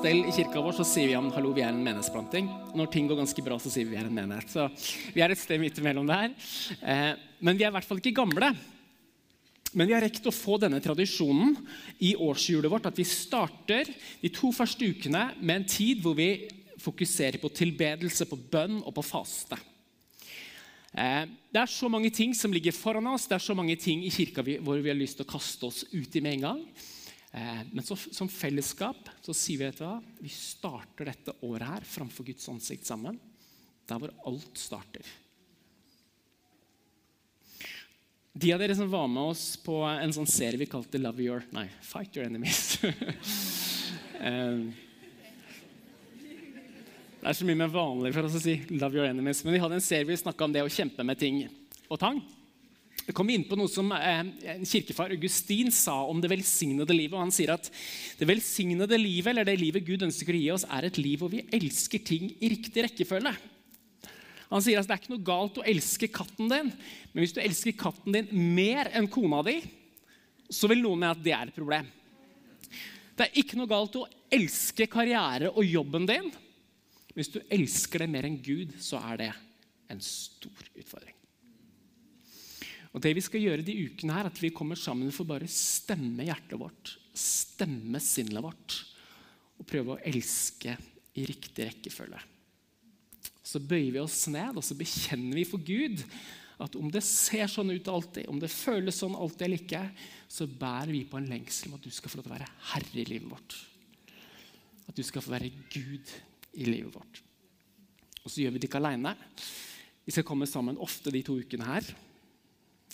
stell i kirka vår, så sier vi om hallo, vi er en menighetsplanting. Når ting går ganske bra, så sier vi vi er en menighet. Så vi er et sted midt imellom der. Eh, men vi er i hvert fall ikke gamle. Men vi har rekt å få denne tradisjonen i årshjulet vårt, at vi starter de to første ukene med en tid hvor vi fokuserer på tilbedelse, på bønn og på faste. Eh, det er så mange ting som ligger foran oss, det er så mange ting i kirka hvor vi har lyst til å kaste oss ut i med en gang. Eh, men så, som fellesskap så sier vi vet hva, vi starter dette året her framfor Guds ansikt sammen. Der hvor alt starter. De av dere som var med oss på en sånn serie vi kalte Love Your Nei, Fight Your Enemies. Eh, det er så mye mer vanlig for oss å si 'love your enemies'. Men vi hadde en serie vi snakka om det å kjempe med ting og tang. Vi kom inn på noe som eh, kirkefar Augustin sa om det velsignede livet. og Han sier at det velsignede livet, eller det livet Gud ønsker å gi oss, er et liv hvor vi elsker ting i riktig rekkefølge. Han sier at det er ikke noe galt å elske katten din, men hvis du elsker katten din mer enn kona di, så vil noen mene at det er et problem. Det er ikke noe galt å elske karriere og jobben din. Hvis du elsker det mer enn Gud, så er det en stor utfordring. Og Det vi skal gjøre de ukene, her, at vi kommer sammen for bare stemme hjertet vårt, stemme sinnet vårt, og prøve å elske i riktig rekkefølge. Så bøyer vi oss ned og så bekjenner vi for Gud at om det ser sånn ut alltid, om det føles sånn alltid eller ikke, så bærer vi på en lengsel om at du skal få lov til å være herre i livet vårt. At du skal få være Gud i livet vårt. Og så gjør vi det ikke aleine. Vi skal komme sammen ofte de to ukene her.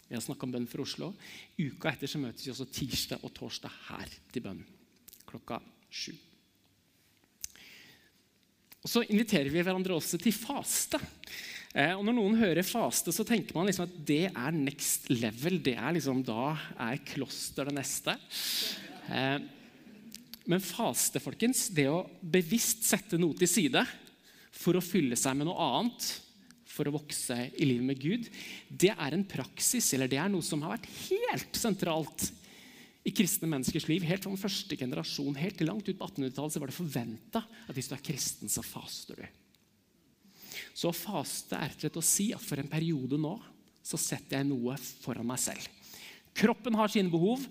Vi har snakka om bønn for Oslo. Uka etter så møtes vi også tirsdag og torsdag her til bønn klokka sju. Og Så inviterer vi hverandre også til faste. Eh, og Når noen hører faste, så tenker man liksom at det er next level. det er liksom, Da er kloster det neste. Eh, men faste, folkens, det å bevisst sette noe til side for å fylle seg med noe annet, for å vokse i livet med Gud, det er en praksis, eller det er noe som har vært helt sentralt i kristne menneskers liv. Helt fra den første generasjon, helt til langt ut på 1800-tallet så var det forventa at hvis du er kristen, så faster du. Så å faste er rett å si at for en periode nå så setter jeg noe foran meg selv. Kroppen har sine behov.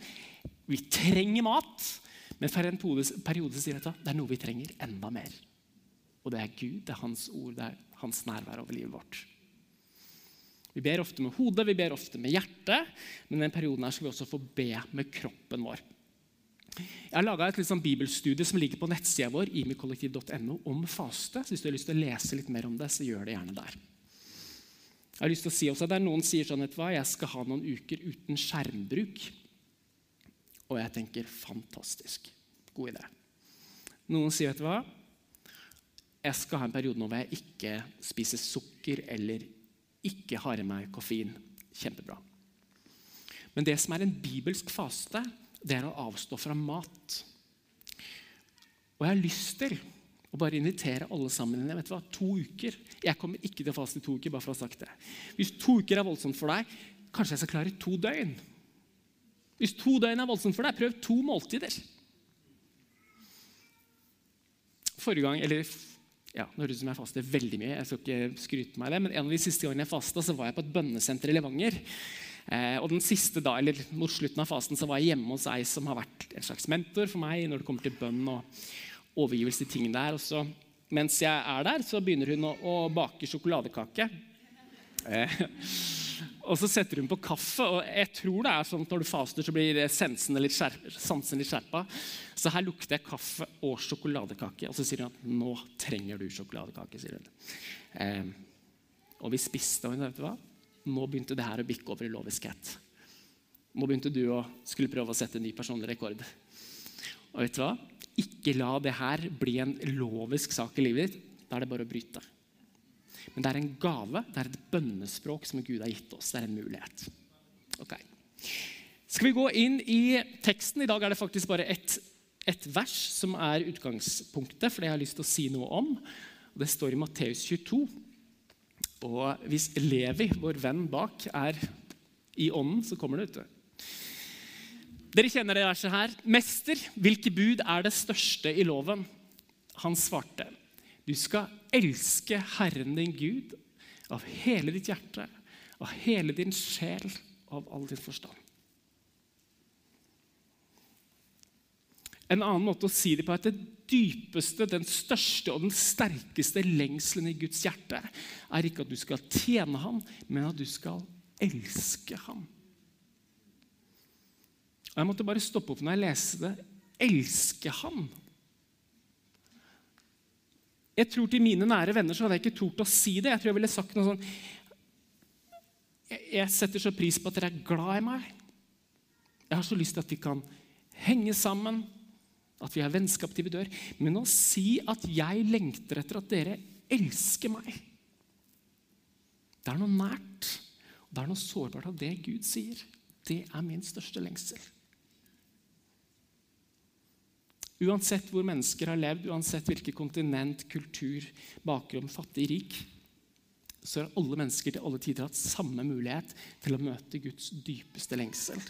Vi trenger mat. Men for en periode sier jeg at det er noe vi trenger enda mer. Og det er Gud, det er Hans ord, det er Hans nærvær over livet vårt. Vi ber ofte med hodet, vi ber ofte med hjertet, men i denne perioden her skal vi også få be med kroppen vår. Jeg har laga et sånn bibelstudie som ligger på nettsida vår imikollektiv.no om faste. så Hvis du har lyst til å lese litt mer om det, så gjør det gjerne der. Jeg har lyst til å si også at der Noen sier sånn at jeg skal ha noen uker uten skjermbruk. Og jeg tenker fantastisk. God idé. Noen sier vet du hva? Jeg skal ha en periode nå hvor jeg ikke spiser sukker eller ikke har i meg koffein. Kjempebra. Men det som er en bibelsk faste, det er å avstå fra mat. Og jeg har lyst til å bare invitere alle sammen inn. vet du hva, To uker. Jeg kommer ikke til å faste to uker. bare for å ha sagt det. Hvis to uker er voldsomt for deg, kanskje jeg skal klare to døgn. Hvis to døgn er voldsomt for deg, prøv to måltider. Forrige gang, eller ja, Nå høres ut som jeg faster veldig mye, jeg skal ikke skryte meg det, men en av de siste gangene jeg fasta, så var jeg på et bønnesenter i Levanger. Eh, og den siste da, eller Mot slutten av fasten så var jeg hjemme hos ei som har vært en slags mentor for meg når det kommer til bønn og overgivelse til ting der. Og så, mens jeg er der, så begynner hun å, å bake sjokoladekake. Eh, og så setter hun på kaffe, og jeg tror det er sånn at når du faster, så blir sansen litt, skjerp, litt skjerpa. Så her lukter jeg kaffe og sjokoladekake. Og så sier hun at 'nå trenger du sjokoladekake'. sier hun. Eh, og vi spiste, og hun vet du hva? Nå begynte det her å bikke over i loviskhet. Nå begynte du å skulle prøve å sette en ny personlig rekord. Og vet du hva? Ikke la det her bli en lovisk sak i livet ditt. Da er det bare å bryte. Men det er en gave, det er et bønnespråk som Gud har gitt oss. Det er en mulighet. Ok. Skal vi gå inn i teksten? I dag er det faktisk bare ett et vers som er utgangspunktet for det jeg har lyst til å si noe om. Det står i Matteus 22. Og hvis Levi, vår venn bak, er i ånden, så kommer det. ut. Dere kjenner det verset her. Mester, hvilke bud er det største i loven? Han svarte, du skal elske Herren din Gud av hele ditt hjerte, av hele din sjel av all din forstand. En annen måte å si det på er at det dypeste, den største og den sterkeste lengselen i Guds hjerte er ikke at du skal tjene ham, men at du skal elske ham. Og Jeg måtte bare stoppe opp når jeg leste det. Elske ham. Jeg tror Til mine nære venner så hadde jeg ikke tort å si det. Jeg tror jeg ville sagt noe sånn Jeg setter så pris på at dere er glad i meg. Jeg har så lyst til at vi kan henge sammen, at vi har vennskap til vi dør. Men å si at jeg lengter etter at dere elsker meg Det er noe nært, og det er noe sårbart av det Gud sier. Det er min største lengsel. Uansett hvor mennesker har levd, uansett hvilket kontinent, kultur, bakgrunn, fattig, rik, så har alle mennesker til alle tider hatt samme mulighet til å møte Guds dypeste lengsel,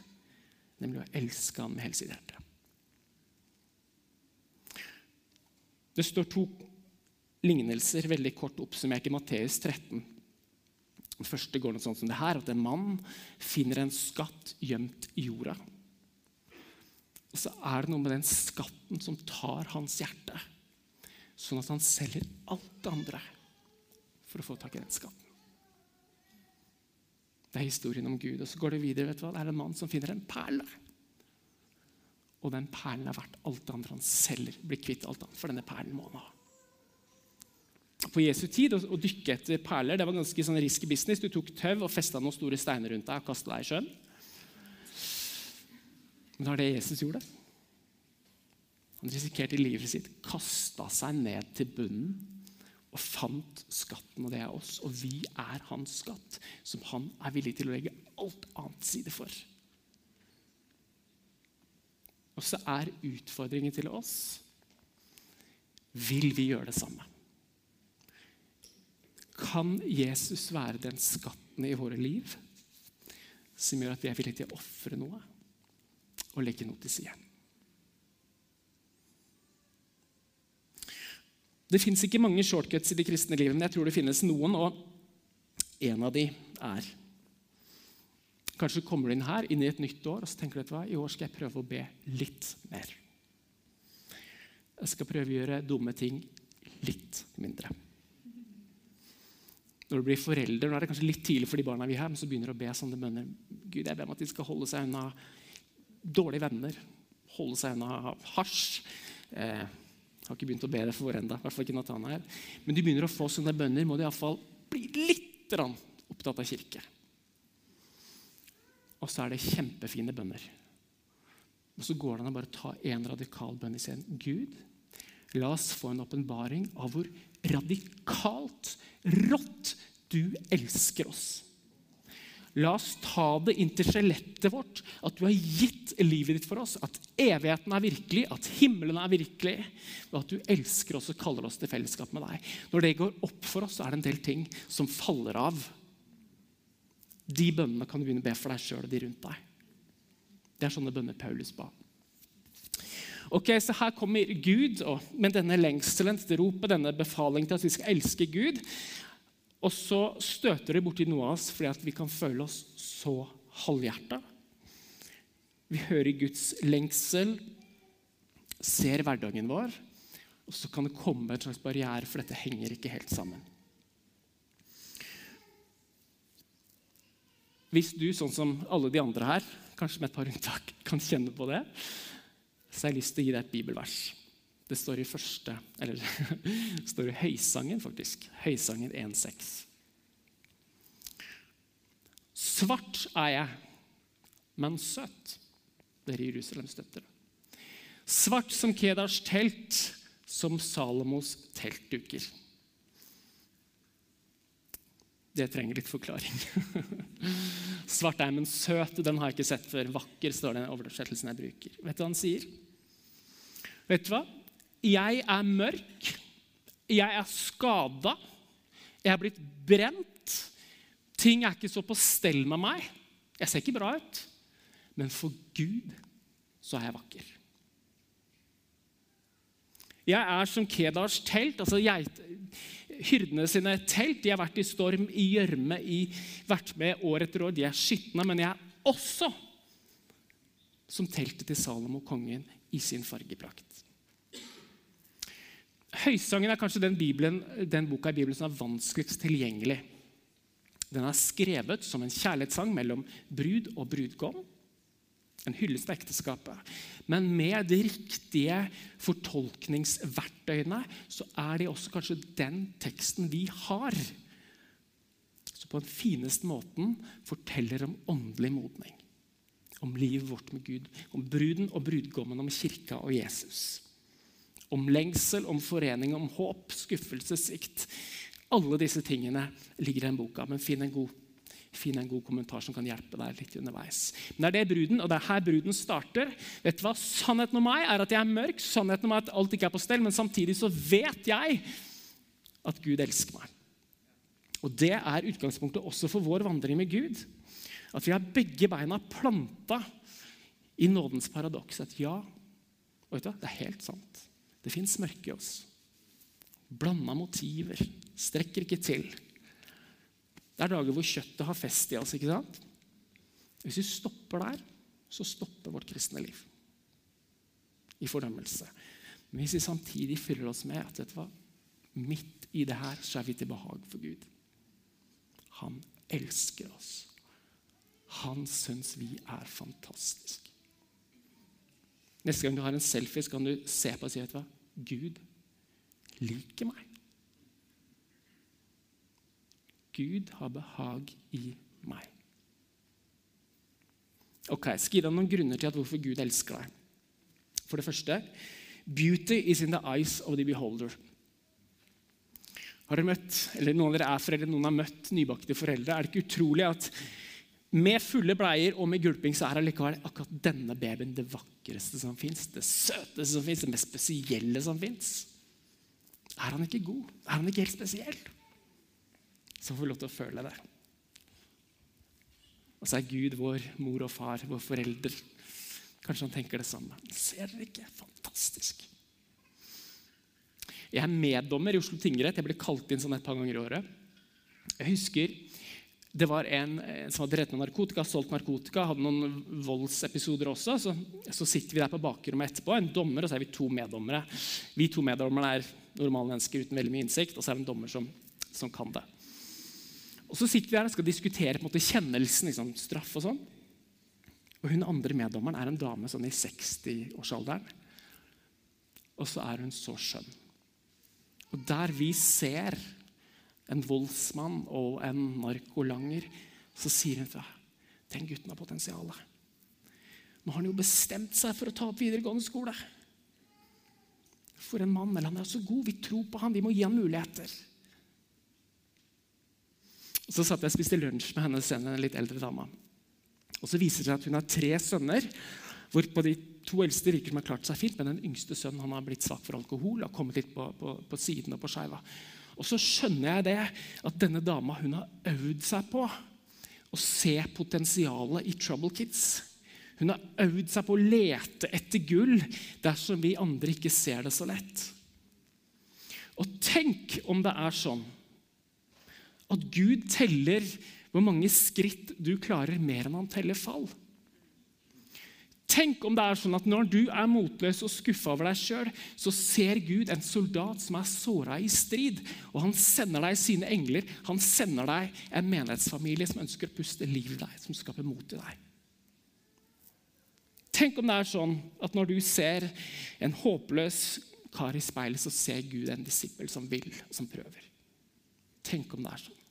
nemlig å elske ham med hele sitt hjerte. Det står to lignelser veldig kort oppsummert i Matteus 13. Den første går noe sånn som det her, at en mann finner en skatt gjemt i jorda. Er det noe med den skatten som tar hans hjerte, sånn at han selger alt det andre for å få tak i den skatten. Det er historien om Gud. Og så går det videre. vet du hva? Det er en mann som finner en perle. Og den perlen er verdt alt det andre han selger. Blir kvitt alt annet, for denne perlen må han ha. På Jesu tid å, dykke etter perler det var ganske sånn risky business. Du tok tau og festa noen store steiner rundt deg og kasta deg i sjøen. Men det var det Jesus gjorde. Han risikerte livet sitt, kasta seg ned til bunnen og fant skatten, og det er oss. Og vi er hans skatt, som han er villig til å legge alt annet side for. Og så er utfordringen til oss Vil vi gjøre det samme? Kan Jesus være den skatten i våre liv som gjør at vi er villige til å ofre noe? og legge noe til side. Det fins ikke mange shortcuts i det kristne livet, men jeg tror det finnes noen. Og en av de er Kanskje kommer du inn her inn i et nytt år og så tenker du hva, i år skal jeg prøve å be litt mer. Jeg skal prøve å gjøre dumme ting litt mindre. Når du blir forelder, nå er det kanskje litt tidlig for de barna vi har, men så begynner du å be sånne bønner. Gud, jeg ber om at de skal holde seg unna dårlige venner, holde seg unna hasj. Eh, har ikke begynt å be det for ennå. Men du begynner å få sånne bønner, må du iallfall bli litt opptatt av kirke. Og så er det kjempefine bønner. Og så går det an å bare ta én radikal bønn i scenen. Gud, la oss få en åpenbaring av hvor radikalt rått du elsker oss. La oss ta det inn til skjelettet vårt, at du har gitt livet ditt for oss. At evigheten er virkelig, at himmelen er virkelig, og at du elsker oss og kaller oss til fellesskap med deg. Når det går opp for oss, så er det en del ting som faller av. De bønnene kan du begynne å be for deg sjøl og de rundt deg. Det er sånne bønner Paulus ba. Ok, så Her kommer Gud og med denne lengselen, dette ropet, denne befalingen til at vi skal elske Gud. Og så støter det borti noe av oss fordi at vi kan føle oss så halvhjerta. Vi hører Guds lengsel, ser hverdagen vår, og så kan det komme en slags barriere, for dette henger ikke helt sammen. Hvis du, sånn som alle de andre her, kanskje med et par unntak, kan kjenne på det, så har jeg lyst til å gi deg et bibelvers. Det står i første, eller det står i Høysangen, faktisk. Høysangen 1,6. Svart er jeg, men søt. Dere i Jerusalem støtter det. Svart som Kedars telt, som Salomos teltduker. Det trenger litt forklaring. Svart er, men søt, den har jeg ikke sett før. Vakker, står det i oversettelsen jeg bruker. Vet du hva han sier? Vet du hva? Jeg er mørk, jeg er skada, jeg er blitt brent. Ting er ikke så på stell med meg. Jeg ser ikke bra ut. Men for Gud så er jeg vakker. Jeg er som Kedars telt, altså geit, hyrdene sine telt. De har vært i storm, i gjørme, vært med år etter år. De er skitne, men jeg er også som teltet til Salomo, kongen, i sin fargeprakt. Høysangen er kanskje den, Bibelen, den boka i Bibelen som er vanskeligst tilgjengelig. Den er skrevet som en kjærlighetssang mellom brud og brudgom. En hyllest av ekteskapet. Men med de riktige fortolkningsverktøyene så er det også kanskje den teksten vi har. Som på den fineste måten forteller om åndelig modning. Om livet vårt med Gud. Om bruden og brudgommen, om kirka og Jesus. Om lengsel, om forening, om håp, skuffelse, svikt. Alle disse tingene ligger i den boka. Men finn en god Finn en god kommentar som kan hjelpe deg litt underveis. Men det er det bruden, og det er her bruden starter. Vet du hva? Sannheten om meg er at jeg er mørk, sannheten om meg er at alt ikke er på stell, men samtidig så vet jeg at Gud elsker meg. Og Det er utgangspunktet også for vår vandring med Gud. At vi har begge beina planta i nådens paradoks. At ja, vet du, hva, det er helt sant. Det fins mørke i oss. Blanda motiver. Strekker ikke til. Det er dager hvor kjøttet har fest i oss. ikke sant? Hvis vi stopper der, så stopper vårt kristne liv i fordømmelse. Men hvis vi samtidig fyller oss med at vet du hva, midt i det her så er vi til behag for Gud. Han elsker oss. Han syns vi er fantastiske. Neste gang du har en selfie, så kan du se på og si vet du hva? Gud liker meg. Gud har behag i meg. Ok, Jeg skal gi deg noen grunner til at hvorfor Gud elsker deg. For det første beauty is in the eyes of the beholder. Har dere møtt, eller Noen av dere er foreldre, noen har møtt nybakte foreldre. Er det ikke utrolig at med fulle bleier og med gulping så er allikevel akkurat denne babyen det vakreste som fins, det søteste som fins, det mest spesielle som fins? Er han ikke god? Er han ikke helt spesiell? Så får vi lov til å føle det. Og så er Gud vår mor og far, vår forelder. Kanskje han tenker det samme. Ser dere ikke? Fantastisk. Jeg er meddommer i Oslo tingrett. Jeg blir kalt inn sånn et par ganger i året. Jeg husker det var en som hadde redd med narkotika, solgt narkotika, hadde noen voldsepisoder også. Så, så sitter vi der på bakrommet etterpå, en dommer, og så er vi to meddommere. Vi to meddommerne er normale mennesker uten veldig mye innsikt, og så er det en dommer som, som kan det. Og Så sitter vi her og skal diskutere en måte, kjennelsen, liksom, straff og sånn. Og Hun andre meddommeren er en dame sånn i 60-årsalderen. Og så er hun så skjønn. Og Der vi ser en voldsmann og en narkolanger, så sier hun til deg den gutten har potensial. Nå har han jo bestemt seg for å ta opp videregående skole. For en mann. Eller han er så god. Vi tror på han. Vi må gi han muligheter. Så satt jeg og spiste lunsj med henne senere, en litt eldre dame. Og Så viser det seg at hun har tre sønner, hvorpå de to eldste virker som har klart seg fint, men den yngste sønnen han har blitt svak for alkohol har kommet litt på, på, på siden og på skeiva. Og så skjønner jeg det, at denne dama hun har øvd seg på å se potensialet i Trouble Kids. Hun har øvd seg på å lete etter gull dersom vi andre ikke ser det så lett. Og tenk om det er sånn at Gud teller hvor mange skritt du klarer, mer enn han teller fall. Tenk om det er sånn at når du er motløs og skuffa over deg sjøl, så ser Gud en soldat som er såra i strid, og han sender deg sine engler. Han sender deg en menighetsfamilie som ønsker å puste liv i deg, som skaper mot i deg. Tenk om det er sånn at når du ser en håpløs kar i speilet, så ser Gud en disippel som vil, som prøver. Tenk om det er sånn.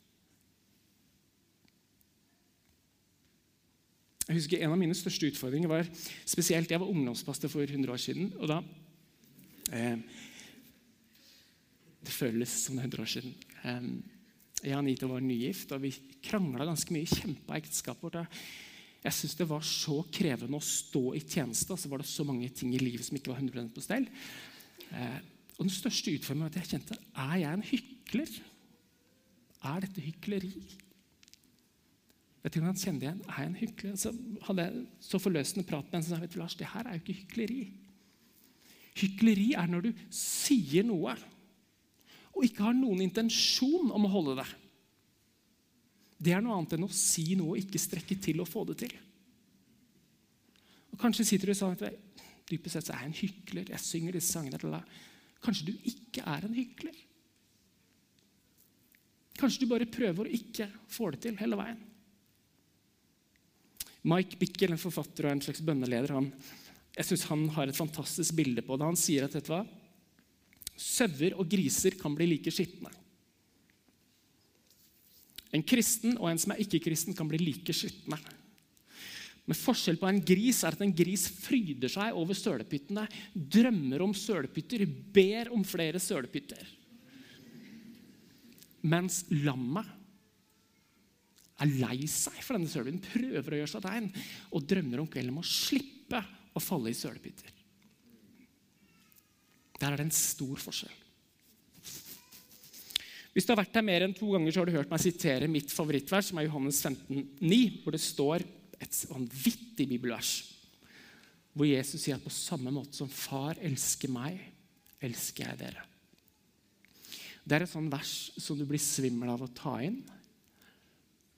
Jeg husker En av mine største utfordringer var spesielt Jeg var ungdomspastor for 100 år siden. og da eh, Det føles som det er 100 år siden. Eh, jeg og Anita var nygift, og vi krangla ganske mye. Kjempa ekteskapet vårt. Jeg syntes det var så krevende å stå i tjeneste. Og så var det så mange ting i livet som ikke var 100 på stell. Eh, og Den største utfordringen var at jeg kjente er jeg en hykler. Er dette hykleri? Vet du hva han kjente igjen? Er jeg en hykler? Så hadde jeg så forløsende prat med en som sa vet du, Lars, det her er jo ikke hykleri. Hykleri er når du sier noe og ikke har noen intensjon om å holde det. Det er noe annet enn å si noe og ikke strekke til å få det til. Og Kanskje sitter du sånn at dypest sett så er jeg en hykler. Jeg synger disse sangene til deg. Kanskje du ikke er en hykler. Kanskje du bare prøver å ikke få det til hele veien. Mike Bickel, en forfatter og en slags bønneleder, han, jeg synes han har et fantastisk bilde på det. Han sier at vet du hva? sauer og griser kan bli like skitne. En kristen og en som er ikke-kristen, kan bli like skitne. Men forskjell på en gris er at en gris fryder seg over sølepyttene, drømmer om sølepytter, ber om flere sølepytter. Mens lammet er lei seg for denne sølepytten, prøver å gjøre seg tegn og drømmer om kvelden om å slippe å falle i sølepytter. Der er det en stor forskjell. Hvis du har vært her mer enn to ganger, så har du hørt meg sitere mitt favorittvers, som er Johannes 15, 9, hvor det står et vanvittig bibelvers. Hvor Jesus sier at på samme måte som far elsker meg, elsker jeg dere. Det er et sånt vers som du blir svimmel av å ta inn.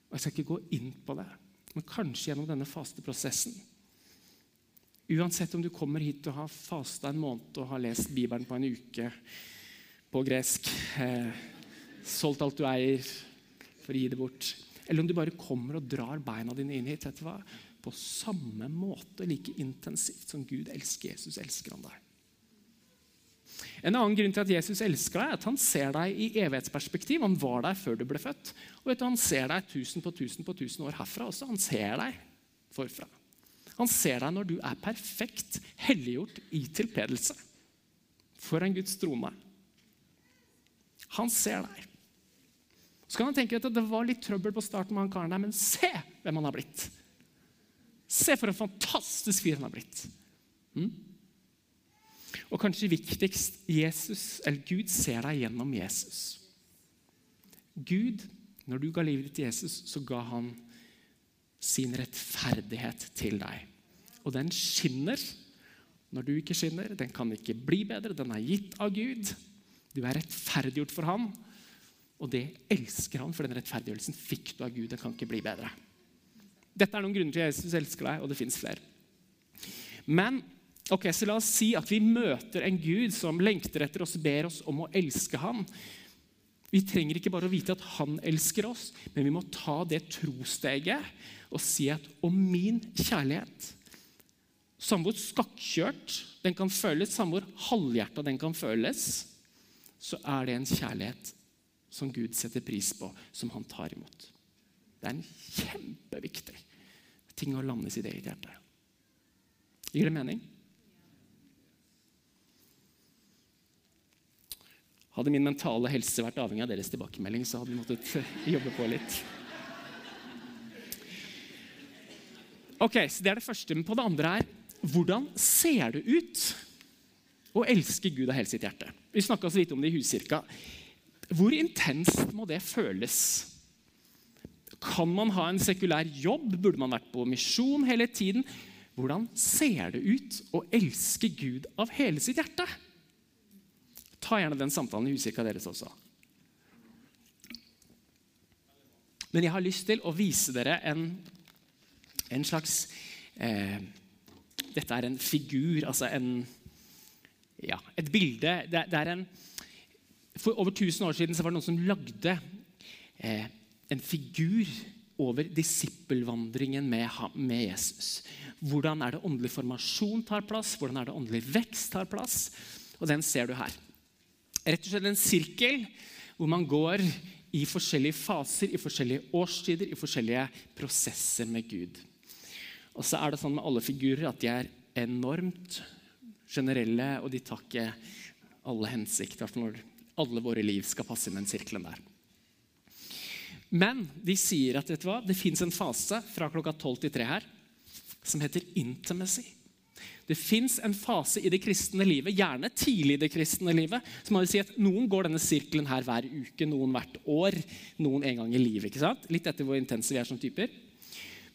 Og Jeg skal ikke gå inn på det, men kanskje gjennom denne fasteprosessen Uansett om du kommer hit og har fasta en måned og har lest Bibelen på en uke på gresk, eh, solgt alt du eier for å gi det bort, eller om du bare kommer og drar beina dine inn hit vet du hva? på samme måte, like intensivt som Gud elsker Jesus, elsker han deg. En annen grunn til at Jesus elsker deg, er at han ser deg i evighetsperspektiv. Han var der før du ble født. Og du, Han ser deg tusen på tusen på tusen år herfra også. Han ser deg forfra. Han ser deg når du er perfekt helliggjort i tilbedelse foran Guds trone. Han ser deg. Så kan han tenke at det var litt trøbbel på starten med han karen der, men se hvem han har blitt. Se for en fantastisk fyr han har blitt. Mm? Og kanskje viktigst Jesus, eller Gud ser deg gjennom Jesus. Gud, når du ga livet ditt til Jesus, så ga han sin rettferdighet til deg. Og den skinner når du ikke skinner. Den kan ikke bli bedre. Den er gitt av Gud. Du er rettferdiggjort for ham. Og det elsker han, for den rettferdiggjørelsen fikk du av Gud. Den kan ikke bli bedre. Dette er noen grunner til at Jesus elsker deg, og det fins flere. Men ok, så la oss si at vi møter en Gud som lengter etter oss, ber oss om å elske ham. Vi trenger ikke bare å vite at han elsker oss, men vi må ta det trosteget og si at om min kjærlighet Samme hvor skakkjørt den kan føles, samme hvor halvhjerta den kan føles, så er det en kjærlighet som Gud setter pris på, som han tar imot. Det er en kjempeviktig ting å landes i det i hjertet. Gir det mening? Hadde min mentale helse vært avhengig av deres tilbakemelding, så hadde vi måttet jobbe på litt. Ok, så Det er det første. Men på det andre er hvordan ser det ut å elske Gud av hele sitt hjerte? Vi snakka så vidt om det i huskirka. Hvor intenst må det føles? Kan man ha en sekulær jobb? Burde man vært på misjon hele tiden? Hvordan ser det ut å elske Gud av hele sitt hjerte? Ta gjerne den samtalen i huskirka deres også. Men jeg har lyst til å vise dere en, en slags eh, Dette er en figur, altså en Ja, et bilde. Det, det, er en For over 1000 år siden så var det noen som lagde eh, en figur over disippelvandringen med, med, Jesus. Hvordan er det åndelig formasjon tar plass? Hvordan er det åndelig vekst tar plass? Og den ser du her rett og slett en sirkel hvor man går i forskjellige faser, i forskjellige årstider, i forskjellige prosesser med Gud. Og så er det sånn med alle figurer at de er enormt generelle, og de tar ikke alle hensikter når alle våre liv skal passe inn i den sirkelen der. Men de sier at vet du hva, det fins en fase fra klokka 12 til 3 her som heter intimacy. Det fins en fase i det kristne livet, gjerne tidlig i det kristne livet, som vil si at noen går denne sirkelen her hver uke, noen hvert år, noen en gang i livet. ikke sant? Litt etter hvor intense vi er som typer.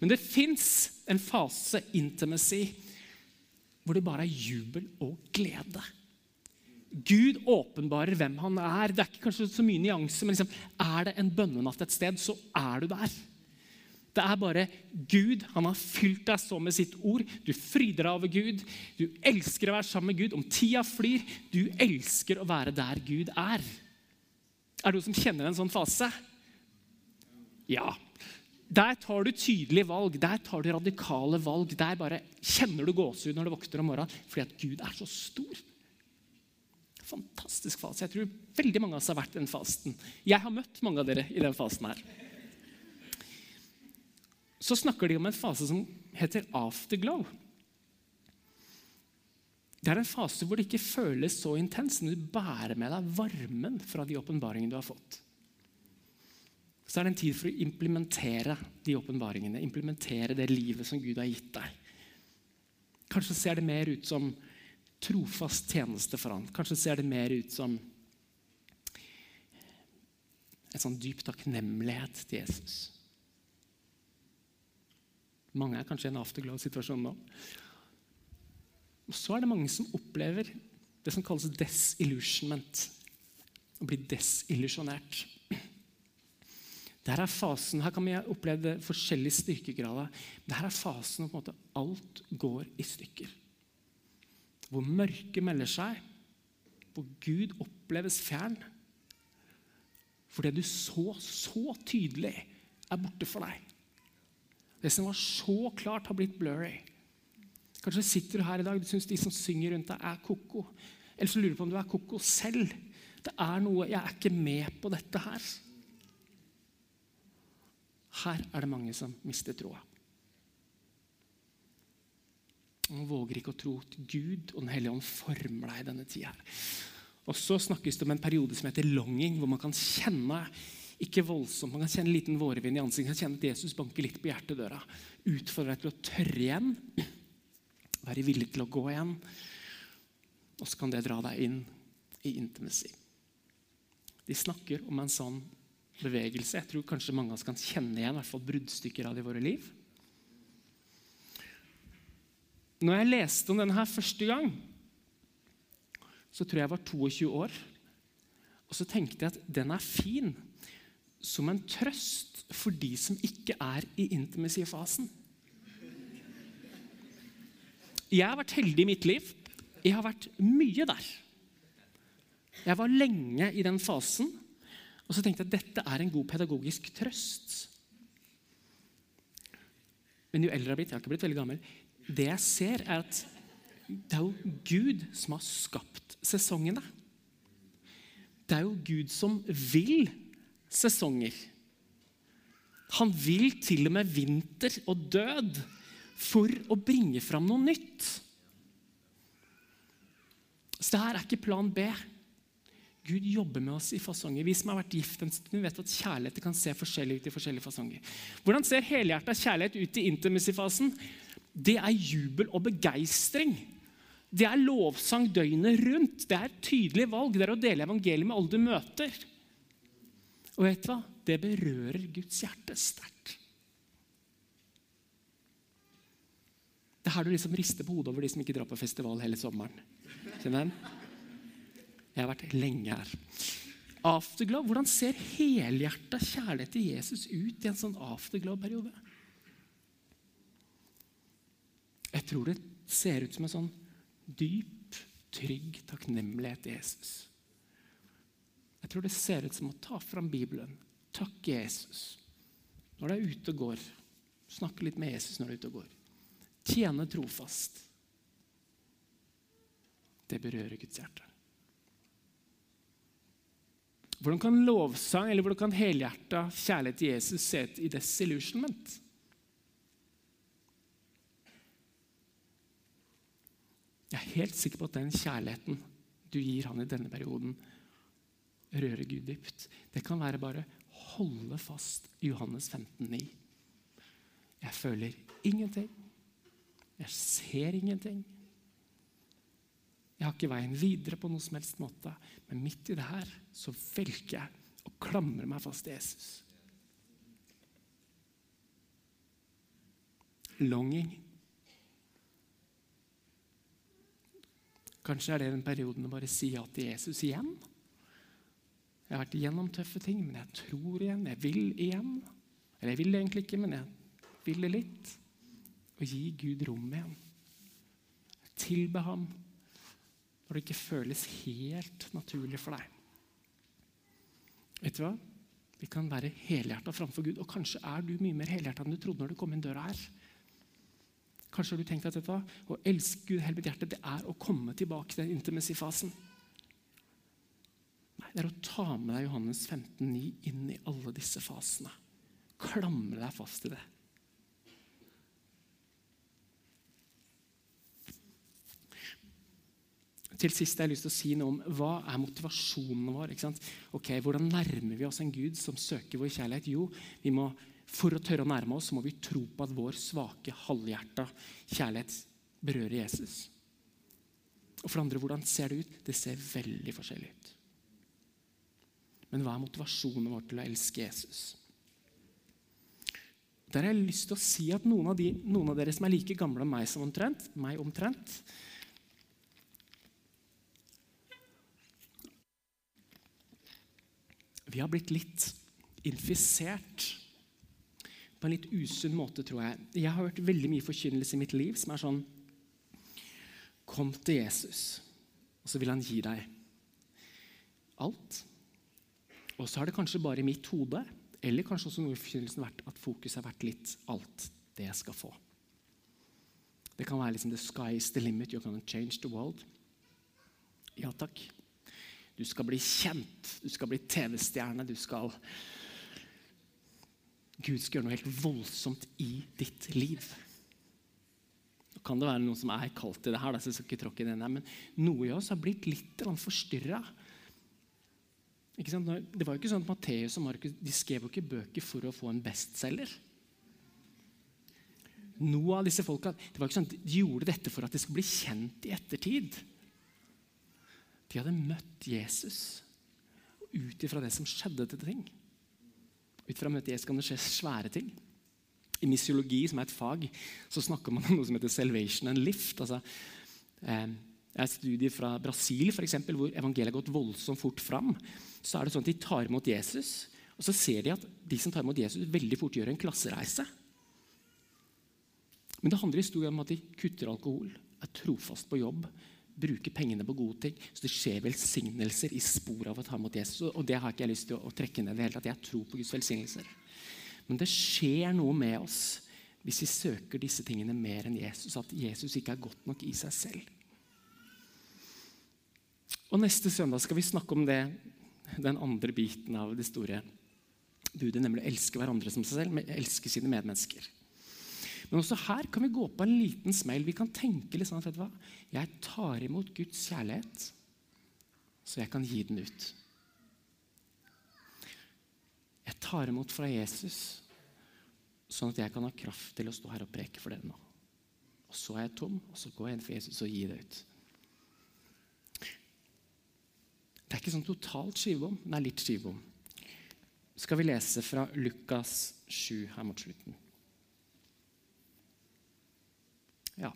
Men det fins en fase, intimacy, hvor det bare er jubel og glede. Gud åpenbarer hvem han er. Det er ikke kanskje så mye nyanse, men liksom, er det en bønnenatt et sted, så er du der. Det er bare Gud. Han har fylt deg så med sitt ord. Du fryder deg over Gud. Du elsker å være sammen med Gud. Om tida flyr, du elsker å være der Gud er. Er det noen som kjenner en sånn fase? Ja. Der tar du tydelige valg, der tar du radikale valg. Der bare kjenner du gåsehud når du våkner om morgenen fordi at Gud er så stor fantastisk fase. Jeg tror veldig mange av oss har vært i den fasen. Jeg har møtt mange av dere i den fasen her. Så snakker de om en fase som heter afterglow. Det er en fase hvor det ikke føles så intens, men du bærer med deg varmen fra de åpenbaringene du har fått. Så er det en tid for å implementere de åpenbaringene, implementere det livet som Gud har gitt deg. Kanskje ser det mer ut som trofast tjeneste for han. Kanskje ser det mer ut som en sånn dyp takknemlighet til Jesus. Mange er kanskje i en afterglow-situasjon nå. Og Så er det mange som opplever det som kalles desillusionment. Å bli desillusjonert. Dette er fasen, Her kan vi oppleve forskjellige styrkegrader. Der er fasen hvor alt går i stykker hvor mørket melder seg, hvor Gud oppleves fjern. For det du så så tydelig, er borte for deg. Det som var så klart, har blitt blurry. Kanskje sitter du her i dag og syns de som synger rundt deg, er ko-ko. Eller så lurer du på om du er ko-ko selv. Det er noe Jeg er ikke med på dette her. Her er det mange som mister troa. Man våger ikke å tro at Gud og Den hellige ånd former deg i denne tida. Og så snakkes det om en periode som heter longing, hvor man kan kjenne ikke voldsomt, man kan kjenne en liten vårvind i ansiktet, kjenne at Jesus banker litt på hjertedøra. Utfordre deg til å tørre igjen, være villig til å gå igjen. Og så kan det dra deg inn i intimacy. De snakker om en sånn bevegelse. Jeg tror kanskje mange av oss kan kjenne igjen i hvert fall bruddstykker av det i våre liv. Når jeg leste om denne her første gang, så tror jeg jeg var 22 år. Og så tenkte jeg at den er fin som en trøst for de som ikke er i intimacy-fasen. Jeg har vært heldig i mitt liv. Jeg har vært mye der. Jeg var lenge i den fasen, og så tenkte jeg at dette er en god pedagogisk trøst. Men jo eldre jeg har blitt, jeg har ikke blitt veldig gammel, det jeg ser, er at det er jo Gud som har skapt sesongene. Det er jo Gud som vil sesonger. Han vil til og med vinter og død for å bringe fram noe nytt. Så det her er ikke plan B. Gud jobber med oss i fasonger. Vi som har vært gift en stund, vet at kjærlighet kan se forskjellig ut i forskjellige fasonger. Hvordan ser helhjerta kjærlighet ut i intimacy-fasen? det er jubel og begeistring. Det er lovsang døgnet rundt. Det er et tydelig valg. Det er å dele evangeliet med alle du møter. Og vet du hva? Det berører Guds hjerte sterkt. Det er her du liksom rister på hodet over de som ikke drar på festival hele sommeren. Kjenner den? Jeg har vært lenge her. Afterglow, Hvordan ser helhjerta kjærlighet til Jesus ut i en sånn afterglow-periode? Jeg tror det ser ut som en sånn dyp, trygg takknemlighet til Jesus. Jeg tror det ser ut som å ta fram Bibelen, takke Jesus når du er ute og går. Snakke litt med Jesus når du er ute og går. Tjene trofast. Det berører Guds hjerte. Hvordan kan lovsang eller hvordan kan helhjerta kjærlighet til Jesus se ut i desillusionment? Jeg er helt sikker på at den kjærligheten du gir han i denne perioden, rører Gud dypt. Det kan være bare holde fast Johannes 15, 15,9. Jeg føler ingenting. Jeg ser ingenting. Jeg har ikke veien videre på noen som helst måte. Men midt i det her så velger jeg å klamre meg fast til Jesus. longing. Kanskje er det den perioden å bare si ja til Jesus igjen. Jeg har vært igjennom tøffe ting, men jeg tror igjen. Jeg vil igjen. Eller jeg vil egentlig ikke, men jeg vil det litt. Og gi Gud rom igjen. Tilbe ham når det ikke føles helt naturlig for deg. Vet du hva? Vi kan være helhjerta framfor Gud. Og kanskje er du mye mer helhjerta enn du trodde når du kom inn døra her. Kanskje har du tenkt at dette, å elske Gud hele mitt hjerte, det er å komme tilbake til den intimacy-fasen. Det er å ta med deg Johannes 15,9 inn i alle disse fasene. Klamre deg fast i det. Til sist har jeg lyst til å si noe om hva er motivasjonen vår. Ok, Hvordan nærmer vi oss en Gud som søker vår kjærlighet? Jo, vi må, for å tørre å nærme oss, så må vi tro på at vår svake, halvhjerta kjærlighet berører Jesus. Og for det andre, hvordan ser det ut? Det ser veldig forskjellig ut. Men hva er motivasjonen vår til å elske Jesus? Der har jeg lyst til å si at noen av, de, noen av dere som er like gamle meg, som omtrent, meg omtrent, Vi har blitt litt infisert på en litt usunn måte, tror jeg. Jeg har hørt veldig mye forkynnelse i mitt liv som er sånn Kom til Jesus, og så vil han gi deg alt. Og så har det kanskje bare i mitt hode, eller kanskje også noe i forkynnelsen vært at fokuset har vært litt alt det jeg skal få. Det kan være liksom The sky is the limit, you can change the world. Ja takk. Du skal bli kjent, du skal bli TV-stjerne, du skal Gud skal gjøre noe helt voldsomt i ditt liv. Nå kan det være noen som er kalt til det her, så jeg skal ikke tråkke det ned, men noe i oss har blitt litt forstyrra. Det var jo ikke sånn at Matteus og Markus de skrev jo ikke bøker for å få en bestselger. Noe av disse folka, det var ikke sånn at De gjorde dette for at de skulle bli kjent i ettertid. De hadde møtt Jesus. Og ut ifra det som skjedde til ting Ut ifra møtet Jesus kan det skje svære ting. I misiologi, som er et fag, så snakker man om noe som heter 'salvation and lift'. Altså, eh, er et studie fra Brasil for eksempel, hvor evangeliet har gått voldsomt fort fram. Så er det sånn at De tar imot Jesus, og så ser de at de som tar imot Jesus, veldig fort gjør en klassereise. Men det handler i stor grad om at de kutter alkohol, er trofast på jobb, bruker pengene på gode ting. Så det skjer velsignelser i sporet av å ta imot Jesus. Og det har ikke jeg lyst til å, trekke ned. det hele tatt. Jeg tror på Guds velsignelser. Men det skjer noe med oss hvis vi søker disse tingene mer enn Jesus. At Jesus ikke er godt nok i seg selv. Og Neste søndag skal vi snakke om det, den andre biten av det store budet, nemlig å elske hverandre som seg selv, elske sine medmennesker. Men også her kan vi gå på en liten smell. Vi kan tenke litt sånn at vet du hva? jeg tar imot Guds kjærlighet, så jeg kan gi den ut. Jeg tar imot fra Jesus, sånn at jeg kan ha kraft til å stå her og preke for dere nå. Og så er jeg tom, og så går jeg inn for Jesus og gir det ut. Det ikke sånn totalt skivebom, det er litt skivebom. Skal vi lese fra Lukas 7 her mot slutten. Ja.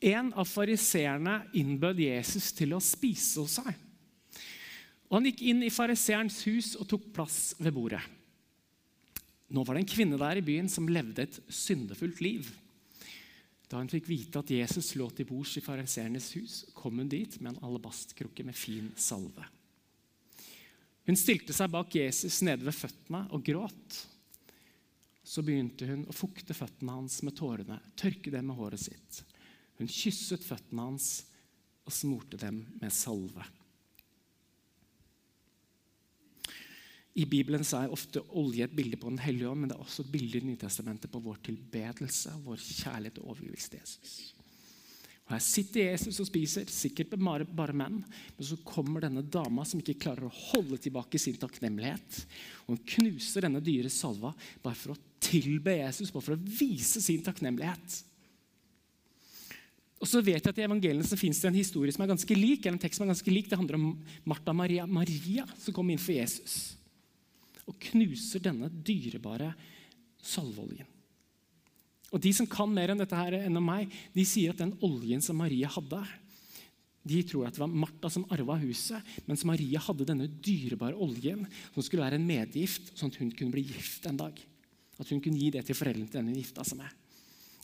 En av fariseerne innbød Jesus til å spise hos seg. Og Han gikk inn i fariseerens hus og tok plass ved bordet. Nå var det en kvinne der i byen som levde et syndefullt liv. Da hun fikk vite at Jesus lå til bords i fariseernes hus, kom hun dit med en alabastkrukke med fin salve. Hun stilte seg bak Jesus nede ved føttene og gråt så begynte hun å fukte føttene hans med tårene, tørke dem med håret sitt. Hun kysset føttene hans og smurte dem med salve. I Bibelen er ofte olje et bilde på Den hellige ånd, men det er også et bilde i Nytestamentet på vår tilbedelse, vår kjærlighet og overgivelse til Jesus. Og Her sitter Jesus og spiser, sikkert bare, bare menn. Men så kommer denne dama som ikke klarer å holde tilbake sin takknemlighet. Og hun knuser denne dyre salva bare for å tilbe Jesus, bare for å vise sin takknemlighet. Og så vet jeg at I evangeliene så finnes det en historie som er ganske lik. en tekst som er ganske lik. Det handler om Martha Maria, Maria som kom inn for Jesus og knuser denne dyrebare salveoljen. Og De som kan mer enn dette her enn meg, de sier at den oljen som Maria hadde De tror at det var Martha som arva huset, mens Maria hadde denne dyrebare oljen som skulle være en medgift, sånn at hun kunne bli gift en dag. At hun kunne gi det til foreldrene til den hun gifta seg med.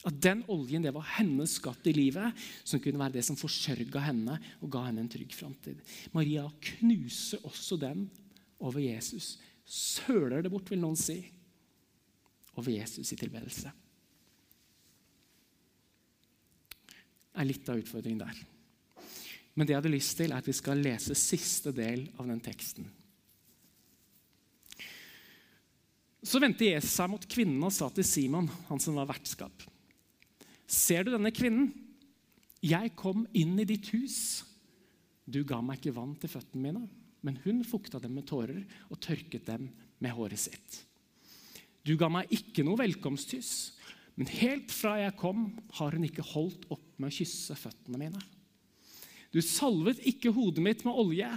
At den oljen det var hennes skatt i livet, som kunne være det som forsørga henne og ga henne en trygg framtid. Maria knuser også den over Jesus. Søler det bort, vil noen si. Over Jesus i tilbedelse. Det er litt av utfordringen der. Men det jeg hadde lyst til, er at vi skal lese siste del av den teksten. Så vendte Jesus seg mot kvinnen og sa til Simon, han som var vertskap. Ser du denne kvinnen? Jeg kom inn i ditt hus. Du ga meg ikke vann til føttene mine, men hun fukta dem med tårer og tørket dem med håret sitt. Du ga meg ikke noe velkomstkyss, men helt fra jeg kom, har hun ikke holdt opp med å kysse føttene mine. Du salvet ikke hodet mitt med olje,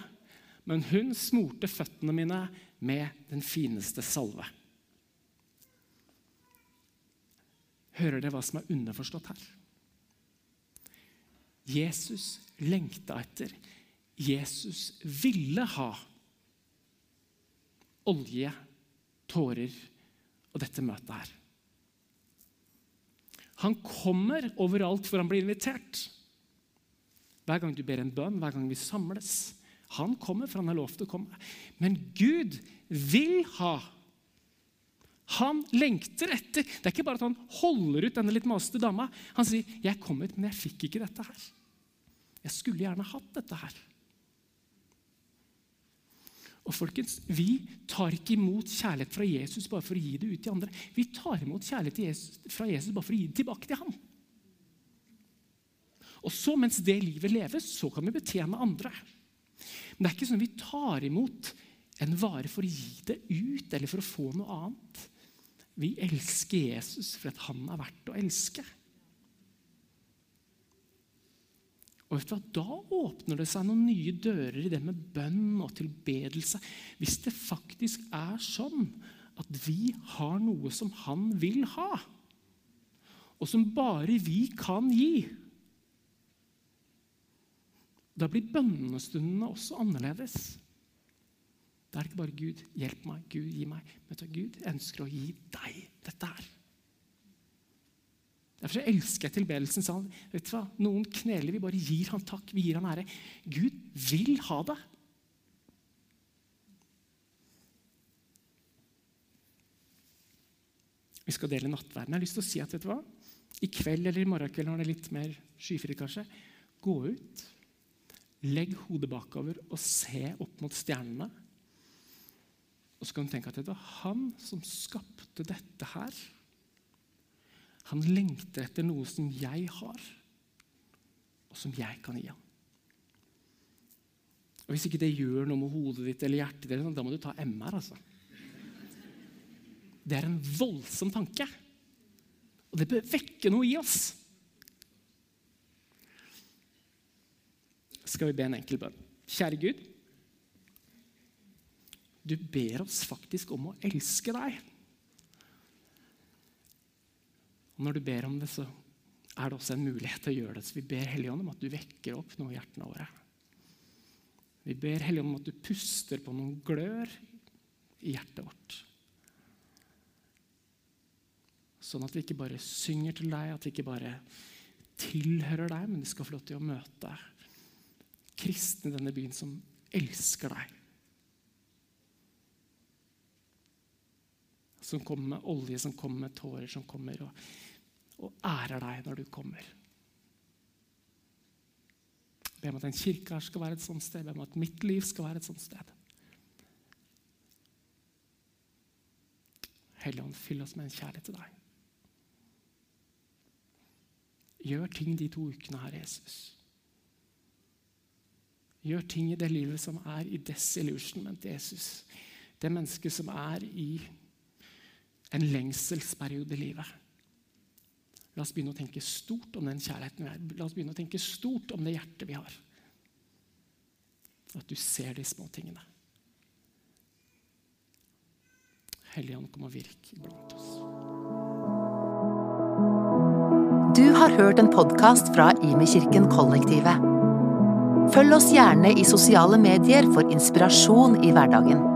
men hun smurte føttene mine med den fineste salve. Hører dere hva som er underforstått her? Jesus lengta etter, Jesus ville ha olje, tårer og dette møtet her. Han kommer overalt hvor han blir invitert. Hver gang du ber en bønn, hver gang vi samles. Han kommer, for han har lov til å komme. Men Gud vil ha han lengter etter. Det er ikke bare at han holder ut denne litt masete dama. Han sier, 'Jeg kom ut, men jeg fikk ikke dette her.' Jeg skulle gjerne hatt dette her. Og folkens, Vi tar ikke imot kjærlighet fra Jesus bare for å gi det ut til andre. Vi tar imot kjærlighet fra Jesus bare for å gi det tilbake til ham. Og så, mens det livet leves, så kan vi betjene andre. Men det er ikke sånn vi tar imot en vare for å gi det ut eller for å få noe annet. Vi elsker Jesus for at han er verdt å elske. Og vet du hva? Da åpner det seg noen nye dører i det med bønn og tilbedelse. Hvis det faktisk er sånn at vi har noe som han vil ha, og som bare vi kan gi. Da blir bønnestundene også annerledes. Det er ikke bare 'Gud, hjelp meg', 'Gud, gi meg'. Men Gud ønsker å gi deg dette her. Derfor elsker jeg tilbedelsen Sa han, Vet du hva? Noen kneler, vi bare gir han takk, vi gir han ære. Gud vil ha det. Vi skal dele nattverden. Jeg har lyst til å si at vet du hva? I kveld eller i morgenkveld når det er litt mer skyfritt, kanskje, gå ut, legg hodet bakover og se opp mot stjernene. Og så kan du tenke at det var han som skapte dette her. Han lengter etter noe som jeg har, og som jeg kan gi ham. Og Hvis ikke det gjør noe med hodet ditt eller hjertet ditt, da må du ta MR. altså. Det er en voldsom tanke. Og det bør vekke noe i oss. Skal vi be en enkel bønn? Kjære Gud. Du ber oss faktisk om å elske deg. Og Når du ber om det, så er det også en mulighet til å gjøre det. Så vi ber Helligånd om at du vekker opp noe i hjertene våre. Vi ber Helligånd om at du puster på noen glør i hjertet vårt. Sånn at vi ikke bare synger til deg, at vi ikke bare tilhører deg, men vi skal få lov til å møte kristne i denne byen som elsker deg. Som kommer med olje, som kommer med tårer, som kommer og, og ærer deg når du kommer. Be om at en kirke her skal være et sånt sted. Be om at mitt liv skal være et sånt sted. Helligånd, fyll oss med en kjærlighet til deg. Gjør ting de to ukene her, Jesus. Gjør ting i det livet som er i desillusionment, Jesus. Det mennesket som er i en lengselsperiode i livet. La oss begynne å tenke stort om den kjærligheten vi har. La oss begynne å tenke stort om det hjertet vi har. At du ser de små tingene. Helligånd, kom og virk blant oss. Du har hørt en podkast fra Imekirken Kollektivet. Følg oss gjerne i sosiale medier for inspirasjon i hverdagen.